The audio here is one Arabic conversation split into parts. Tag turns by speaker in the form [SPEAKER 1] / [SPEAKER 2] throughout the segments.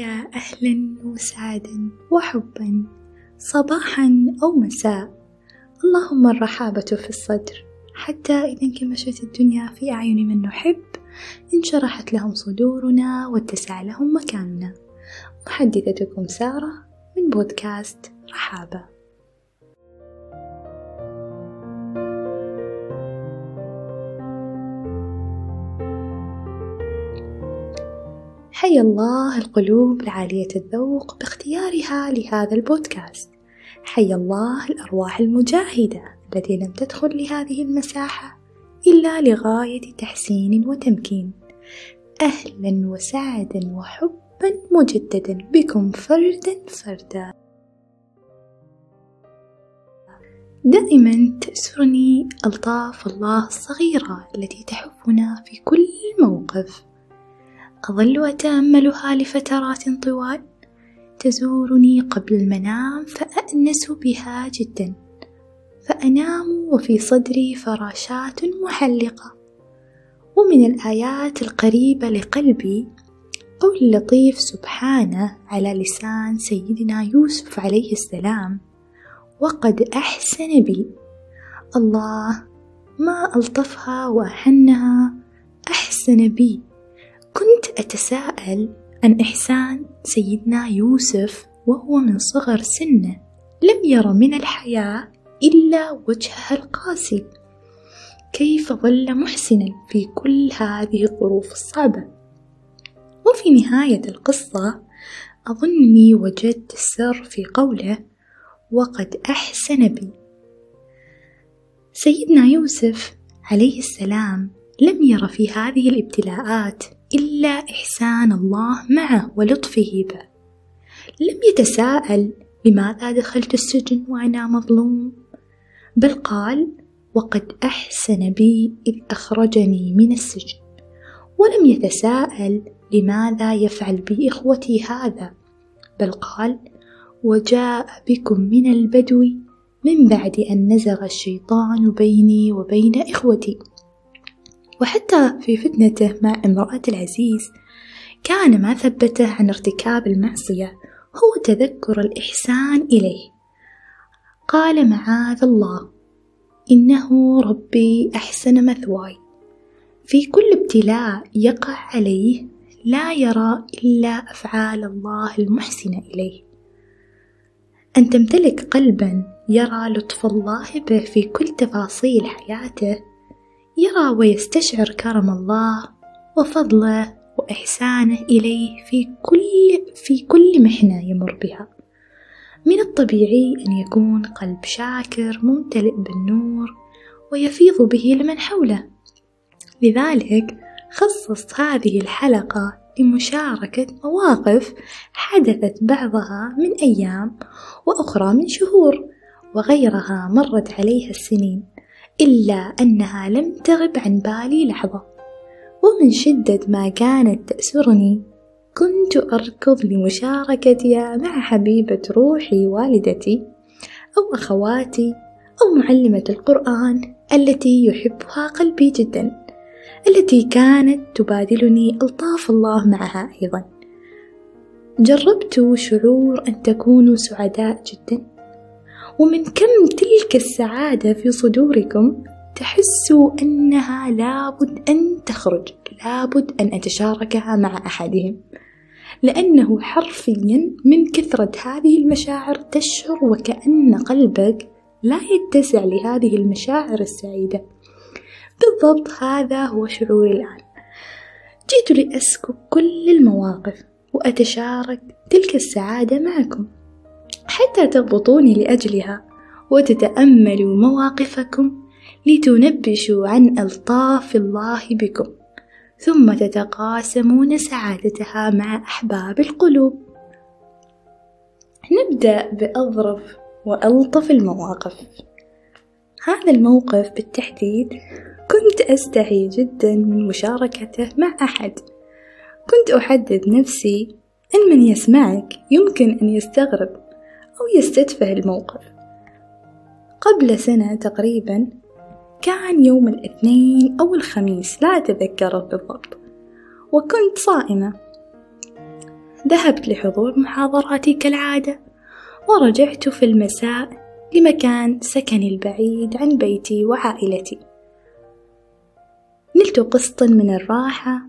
[SPEAKER 1] يا أهلا وسعدا وحبا صباحا أو مساء. اللهم الرحابة في الصدر. حتى إذا انكمشت الدنيا في أعين من نحب انشرحت لهم صدورنا واتسع لهم مكاننا. محدثتكم سارة من بودكاست رحابة. حيا الله القلوب العالية الذوق باختيارها لهذا البودكاست. حيا الله الأرواح المجاهدة التي لم تدخل لهذه المساحة إلا لغاية تحسين وتمكين. أهلا وسعدا وحبا مجددا بكم فردا فردا. دائما تأسرني ألطاف الله الصغيرة التي تحفنا في كل موقف. أظل أتأملها لفترات طوال. تزورني قبل المنام فأأنس بها جدا. فأنام وفي صدري فراشات محلقة. ومن الآيات القريبة لقلبي قول اللطيف سبحانه على لسان سيدنا يوسف عليه السلام وقد أحسن بي. الله ما ألطفها وأحنها أحسن بي. أتساءل عن إحسان سيدنا يوسف وهو من صغر سنه. لم ير من الحياة إلا وجهها القاسي. كيف ظل محسنا في كل هذه الظروف الصعبة؟ وفي نهاية القصة أظنني وجدت السر في قوله وقد أحسن بي سيدنا يوسف عليه السلام لم ير في هذه الابتلاءات. إلا إحسان الله معه ولطفه به. لم يتساءل لماذا دخلت السجن وأنا مظلوم بل قال وقد أحسن بي إذ أخرجني من السجن ولم يتساءل لماذا يفعل بي إخوتي هذا بل قال وجاء بكم من البدو من بعد أن نزغ الشيطان بيني وبين إخوتي. وحتى في فتنته مع امرأة العزيز كان ما ثبته عن ارتكاب المعصية هو تذكر الإحسان إليه. قال معاذ الله إنه ربي أحسن مثواي. في كل ابتلاء يقع عليه لا يرى إلا أفعال الله المحسنة إليه. أن تمتلك قلبا يرى لطف الله به في كل تفاصيل حياته يرى ويستشعر كرم الله وفضله وإحسانه إليه في كل في كل محنة يمر بها. من الطبيعي أن يكون قلب شاكر ممتلئ بالنور ويفيض به لمن حوله. لذلك خصصت هذه الحلقة لمشاركة مواقف حدثت بعضها من أيام وأخرى من شهور وغيرها مرت عليها السنين. إلا أنها لم تغب عن بالي لحظة. ومن شدة ما كانت تأسرني كنت أركض لمشاركتها مع حبيبة روحي والدتي أو أخواتي أو معلمة القرآن التي يحبها قلبي جدا التي كانت تبادلني ألطاف الله معها أيضا. جربت شعور أن تكونوا سعداء جدا. ومن كم تلك السعادة في صدوركم تحسوا أنها لابد أن تخرج لابد أن أتشاركها مع أحدهم. لأنه حرفيا من كثرة هذه المشاعر تشعر وكأن قلبك لا يتسع لهذه المشاعر السعيدة. بالضبط هذا هو شعوري الآن. جئت لأسكب كل المواقف وأتشارك تلك السعادة معكم. حتى تضبطوني لأجلها وتتأملوا مواقفكم لتنبشوا عن ألطاف الله بكم ثم تتقاسمون سعادتها مع أحباب القلوب. نبدأ بأظرف وألطف المواقف. هذا الموقف بالتحديد كنت أستحي جدا من مشاركته مع أحد. كنت أحدد نفسي أن من يسمعك يمكن أن يستغرب أو يستتفه الموقف. قبل سنة تقريبا كان يوم الاثنين أو الخميس لا أتذكره بالضبط. وكنت صائمة. ذهبت لحضور محاضراتي كالعادة ورجعت في المساء لمكان سكني البعيد عن بيتي وعائلتي. نلت قسط من الراحة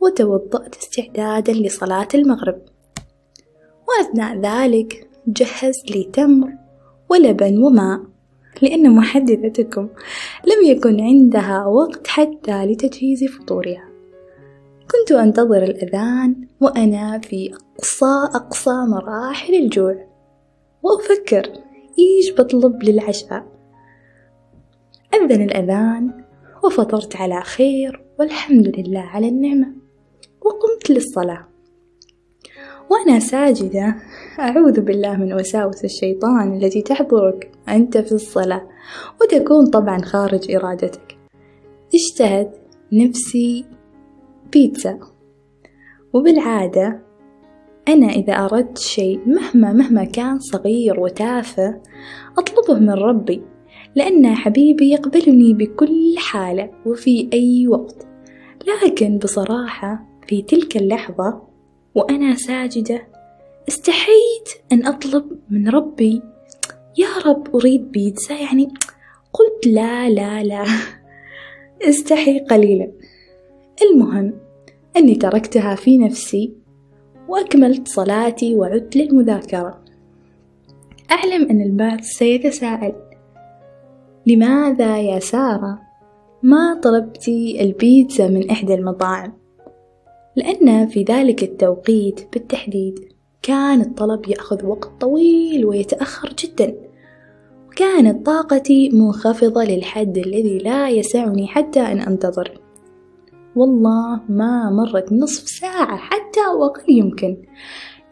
[SPEAKER 1] وتوضأت استعدادا لصلاة المغرب. وأثناء ذلك جهزت لي تمر ولبن وماء. لأن محدثتكم لم يكن عندها وقت حتى لتجهيز فطورها. كنت أنتظر الأذان وأنا في أقصى أقصى مراحل الجوع. وأفكر إيش بطلب للعشاء؟ أذن الأذان وفطرت على خير والحمد لله على النعمة. وقمت للصلاة. وأنا ساجدة أعوذ بالله من وساوس الشيطان التي تحضرك أنت في الصلاة وتكون طبعا خارج إرادتك. اشتهت نفسي بيتزا. وبالعادة أنا إذا أردت شيء مهما مهما كان صغير وتافه أطلبه من ربي لأن حبيبي يقبلني بكل حالة وفي أي وقت. لكن بصراحة في تلك اللحظة وأنا ساجدة. استحيت أن أطلب من ربي. يا رب أريد بيتزا. يعني قلت لا لا لا. استحي قليلا. المهم أني تركتها في نفسي وأكملت صلاتي وعدت للمذاكرة. أعلم أن البعض سيتساءل لماذا يا سارة ما طلبتي البيتزا من إحدى المطاعم؟ لأن في ذلك التوقيت بالتحديد كان الطلب يأخذ وقت طويل ويتأخر جدا وكانت طاقتي منخفضة للحد الذي لا يسعني حتى أن أنتظر. والله ما مرت نصف ساعة حتى وأقل يمكن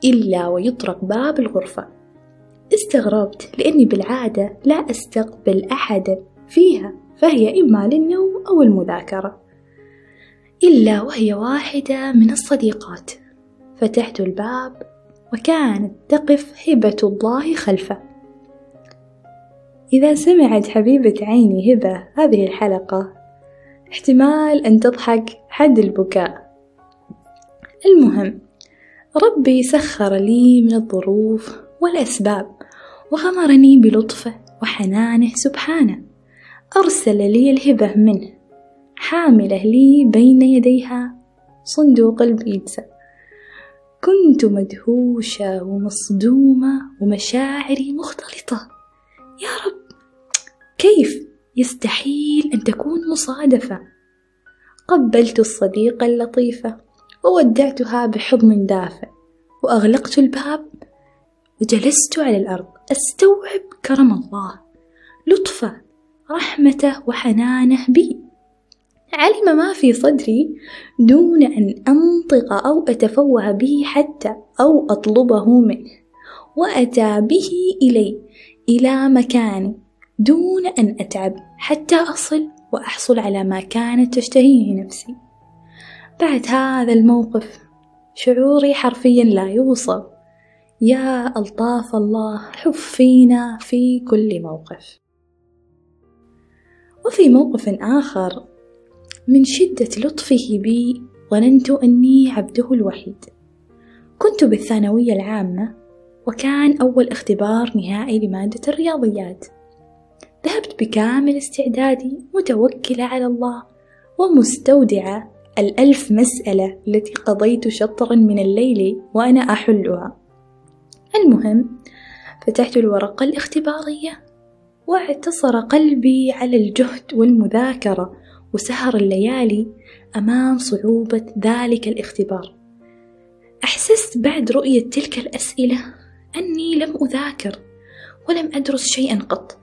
[SPEAKER 1] إلا ويطرق باب الغرفة. استغربت لأني بالعادة لا أستقبل أحدا فيها فهي إما للنوم أو المذاكرة. إلا وهي واحدة من الصديقات. فتحت الباب وكانت تقف هبة الله خلفه. إذا سمعت حبيبة عيني هبة هذه الحلقة احتمال أن تضحك حد البكاء. المهم ربي سخر لي من الظروف والأسباب وغمرني بلطفه وحنانه سبحانه. أرسل لي الهبة منه. حاملة لي بين يديها صندوق البيتزا. كنت مدهوشة ومصدومة ومشاعري مختلطة. يا رب كيف يستحيل أن تكون مصادفة؟ قبلت الصديقة اللطيفة وودعتها بحضن دافئ وأغلقت الباب وجلست على الأرض أستوعب كرم الله لطفه رحمته وحنانه بي. علم ما في صدري دون أن أنطق أو أتفوه به حتى أو أطلبه منه وأتى به إلي إلى مكاني دون أن أتعب حتى أصل وأحصل على ما كانت تشتهيه نفسي. بعد هذا الموقف شعوري حرفيا لا يوصف يا ألطاف الله حفينا في كل موقف. وفي موقف آخر من شدة لطفه بي ظننت أني عبده الوحيد. كنت بالثانوية العامة وكان أول اختبار نهائي لمادة الرياضيات. ذهبت بكامل استعدادي متوكلة على الله ومستودعة الألف مسألة التي قضيت شطرا من الليل وأنا أحلها. المهم فتحت الورقة الاختبارية واعتصر قلبي على الجهد والمذاكرة وسهر الليالي أمام صعوبة ذلك الاختبار. أحسست بعد رؤية تلك الأسئلة أني لم أذاكر ولم أدرس شيئا قط.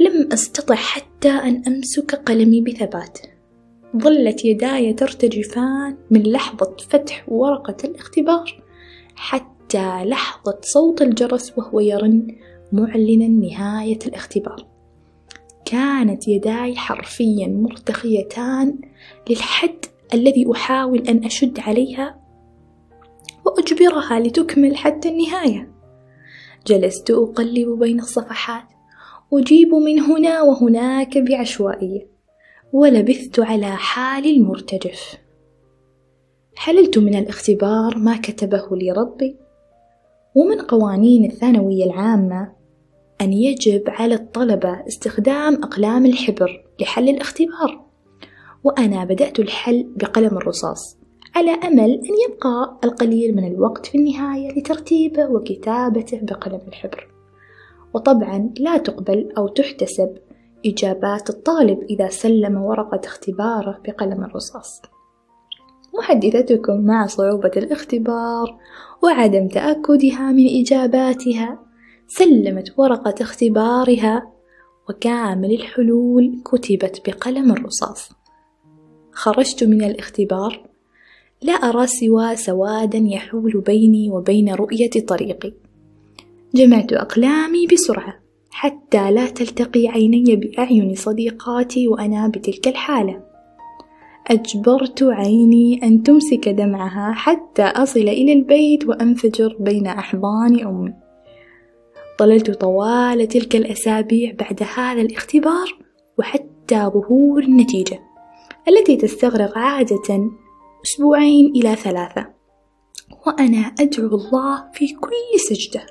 [SPEAKER 1] لم أستطع حتى أن أمسك قلمي بثبات. ظلت يداي ترتجفان من لحظة فتح ورقة الاختبار حتى لحظة صوت الجرس وهو يرن معلنا نهاية الاختبار. كانت يداي حرفيا مرتخيتان للحد الذي أحاول أن أشد عليها وأجبرها لتكمل حتى النهاية. جلست أقلب بين الصفحات أجيب من هنا وهناك بعشوائية ولبثت على حالي المرتجف. حللت من الاختبار ما كتبه لي ربي ومن قوانين الثانوية العامة أن يجب على الطلبة استخدام أقلام الحبر لحل الاختبار. وأنا بدأت الحل بقلم الرصاص على أمل أن يبقى القليل من الوقت في النهاية لترتيبه وكتابته بقلم الحبر. وطبعا لا تقبل أو تحتسب إجابات الطالب إذا سلم ورقة اختباره بقلم الرصاص. محدثتكم مع صعوبة الاختبار وعدم تأكدها من إجاباتها. سلمت ورقة اختبارها وكامل الحلول كتبت بقلم الرصاص. خرجت من الاختبار لا أرى سوى سوادا يحول بيني وبين رؤية طريقي. جمعت أقلامي بسرعة حتى لا تلتقي عيني بأعين صديقاتي وأنا بتلك الحالة. أجبرت عيني أن تمسك دمعها حتى أصل إلى البيت وأنفجر بين أحضان أمي. ظللت طوال تلك الأسابيع بعد هذا الاختبار وحتى ظهور النتيجة التي تستغرق عادة أسبوعين إلى ثلاثة. وأنا أدعو الله في كل سجدة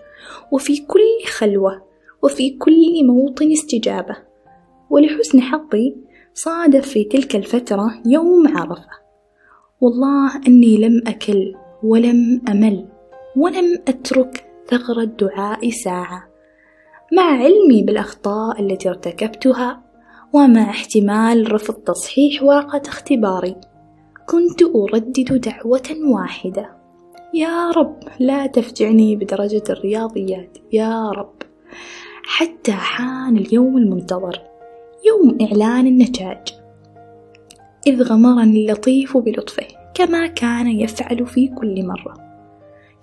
[SPEAKER 1] وفي كل خلوة وفي كل موطن استجابة. ولحسن حظي صادف في تلك الفترة يوم عرفة. والله أني لم أكل ولم أمل ولم أترك ثغر الدعاء ساعة. مع علمي بالأخطاء التي ارتكبتها ومع احتمال رفض تصحيح ورقة اختباري كنت أردد دعوة واحدة. يا رب لا تفجعني بدرجة الرياضيات. يا رب. حتى حان اليوم المنتظر يوم إعلان النتائج. إذ غمرني اللطيف بلطفه كما كان يفعل في كل مرة.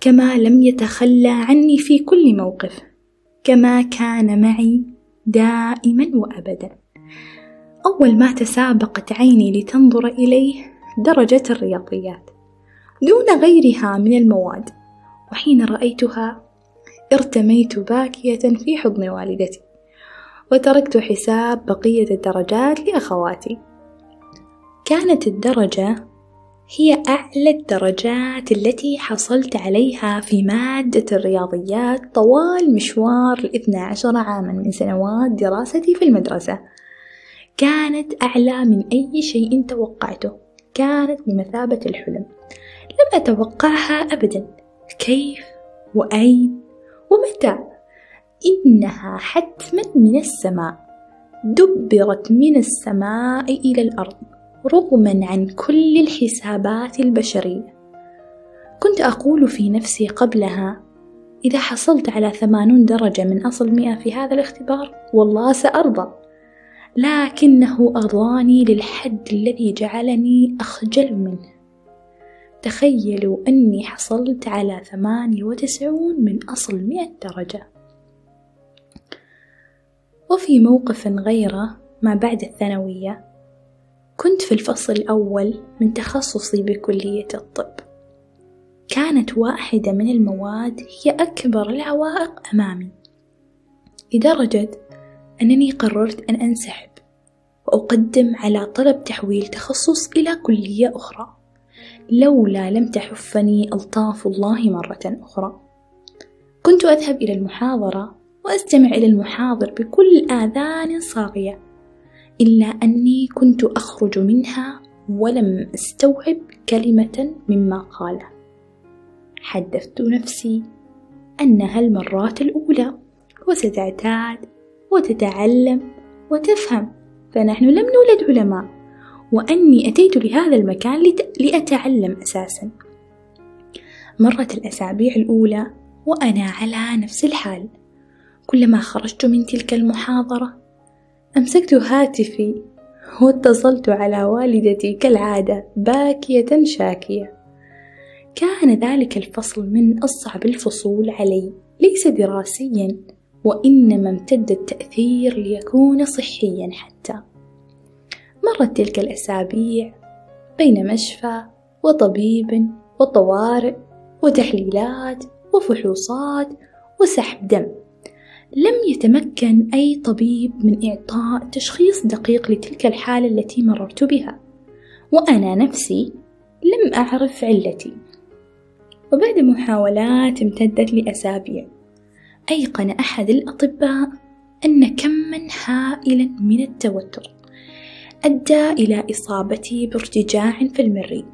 [SPEAKER 1] كما لم يتخلى عني في كل موقف كما كان معي دائما وأبدا. أول ما تسابقت عيني لتنظر إليه درجة الرياضيات دون غيرها من المواد وحين رأيتها ارتميت باكية في حضن والدتي وتركت حساب بقية الدرجات لأخواتي. كانت الدرجة هي أعلى الدرجات التي حصلت عليها في مادة الرياضيات طوال مشوار الاثنى عشر عاما من سنوات دراستي في المدرسة. كانت أعلى من أي شيء توقعته. كانت بمثابة الحلم. لم أتوقعها أبدا. كيف؟ وأين؟ ومتى؟ إنها حتما من السماء. دبرت من السماء إلى الأرض. رغما عن كل الحسابات البشرية. كنت أقول في نفسي قبلها إذا حصلت على ثمانون درجة من أصل مئة في هذا الاختبار والله سأرضى. لكنه أرضاني للحد الذي جعلني أخجل منه. تخيلوا أني حصلت على ثمانية وتسعون من أصل مئة درجة. وفي موقف غيره ما بعد الثانوية كنت في الفصل الأول من تخصصي بكلية الطب. كانت واحدة من المواد هي أكبر العوائق أمامي لدرجة أنني قررت أن أنسحب وأقدم على طلب تحويل تخصص إلى كلية أخرى لولا لم تحفني ألطاف الله مرة أخرى. كنت أذهب إلى المحاضرة وأستمع إلى المحاضر بكل آذان صاغية. إلا أني كنت أخرج منها ولم أستوعب كلمة مما قاله حدثت نفسي أنها المرات الأولى وستعتاد وتتعلم وتفهم فنحن لم نولد علماء وأني أتيت لهذا المكان لأتعلم أساسا. مرت الأسابيع الأولى وأنا على نفس الحال. كلما خرجت من تلك المحاضرة أمسكت هاتفي واتصلت على والدتي كالعادة باكية شاكية. كان ذلك الفصل من أصعب الفصول علي ليس دراسيا وإنما امتد التأثير ليكون صحيا حتى. مرت تلك الأسابيع بين مشفى وطبيب وطوارئ وتحليلات وفحوصات وسحب دم. لم يتمكن أي طبيب من إعطاء تشخيص دقيق لتلك الحالة التي مررت بها وأنا نفسي لم أعرف علتي وبعد محاولات امتدت لأسابيع أيقن أحد الأطباء أن كمًا هائلًا من التوتر أدى إلى إصابتي بارتجاع في المريء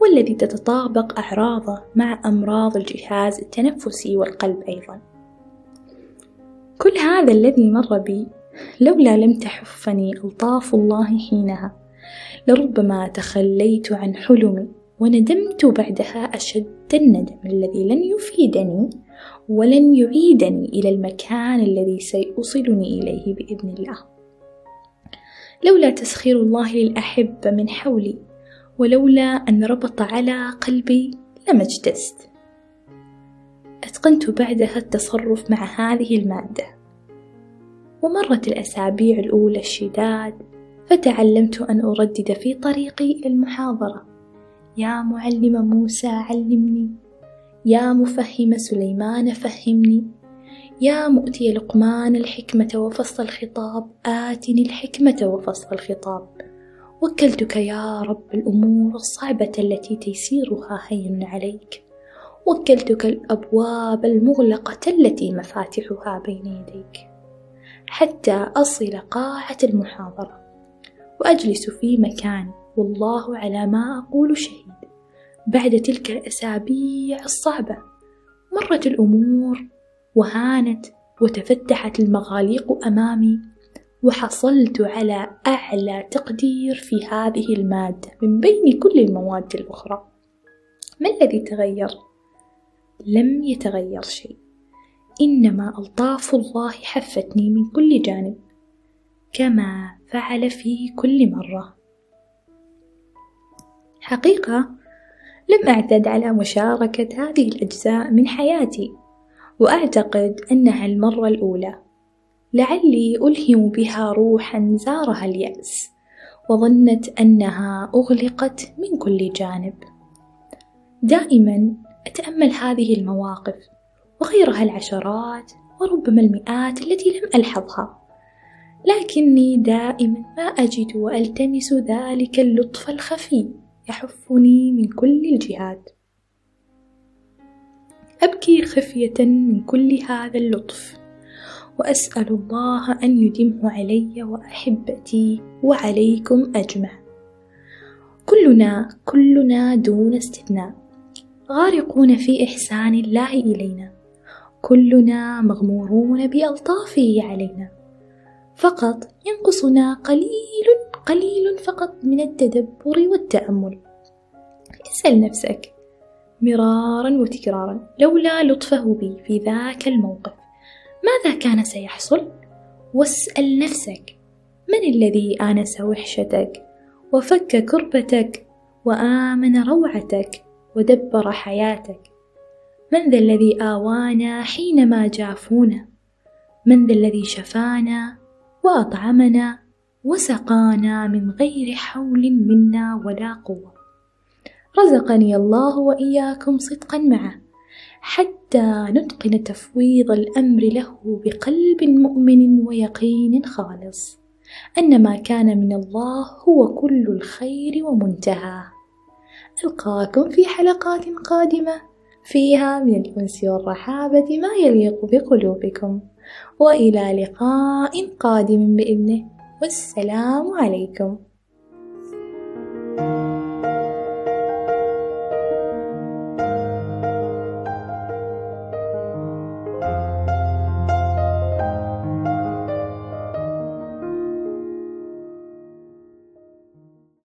[SPEAKER 1] والذي تتطابق أعراضه مع أمراض الجهاز التنفسي والقلب أيضًا. كل هذا الذي مر بي لولا لم تحفني ألطاف الله حينها لربما تخليت عن حلمي وندمت بعدها أشد الندم الذي لن يفيدني ولن يعيدني إلى المكان الذي سيوصلني إليه بإذن الله. لولا تسخير الله للأحبة من حولي ولولا أن ربط على قلبي لما اجتزت. أتقنت بعدها التصرف مع هذه المادة. ومرت الأسابيع الأولى الشداد فتعلمت أن أردد في طريقي إلى المحاضرة. يا معلم موسى علمني يا مفهم سليمان فهمني يا مؤتي لقمان الحكمة وفصل الخطاب آتني الحكمة وفصل الخطاب. وكلتك يا رب الأمور الصعبة التي تيسيرها هين عليك. وكلتك الأبواب المغلقة التي مفاتحها بين يديك حتى أصل قاعة المحاضرة وأجلس في مكاني والله على ما أقول شهيد بعد تلك الأسابيع الصعبة مرت الأمور وهانت وتفتحت المغاليق أمامي وحصلت على أعلى تقدير في هذه المادة من بين كل المواد الأخرى ما الذي تغير؟ لم يتغير شيء. إنما ألطاف الله حفتني من كل جانب كما فعل في كل مرة. حقيقة لم أعتد على مشاركة هذه الأجزاء من حياتي وأعتقد أنها المرة الأولى. لعلي ألهم بها روحا زارها اليأس وظنت أنها أغلقت من كل جانب. دائما أتأمل هذه المواقف وغيرها العشرات وربما المئات التي لم ألحظها. لكني دائما ما أجد وألتمس ذلك اللطف الخفي يحفني من كل الجهات. أبكي خفية من كل هذا اللطف وأسأل الله أن يدمه علي وأحبتي وعليكم أجمع. كلنا كلنا دون استثناء. غارقون في إحسان الله إلينا. كلنا مغمورون بألطافه علينا. فقط ينقصنا قليل قليل فقط من التدبر والتأمل. اسأل نفسك مرارا وتكرارا لولا لطفه بي في ذاك الموقف ماذا كان سيحصل؟ واسأل نفسك من الذي آنس وحشتك؟ وفك كربتك؟ وآمن روعتك؟ ودبر حياتك. من ذا الذي آوانا حينما جافونا؟ من ذا الذي شفانا وأطعمنا وسقانا من غير حول منا ولا قوة؟ رزقني الله وإياكم صدقا معه حتى نتقن تفويض الأمر له بقلب مؤمن ويقين خالص. أن ما كان من الله هو كل الخير ومنتهى ألقاكم في حلقات قادمة. فيها من الأنس والرحابة ما يليق بقلوبكم. وإلى لقاء قادم بإذنه. والسلام عليكم.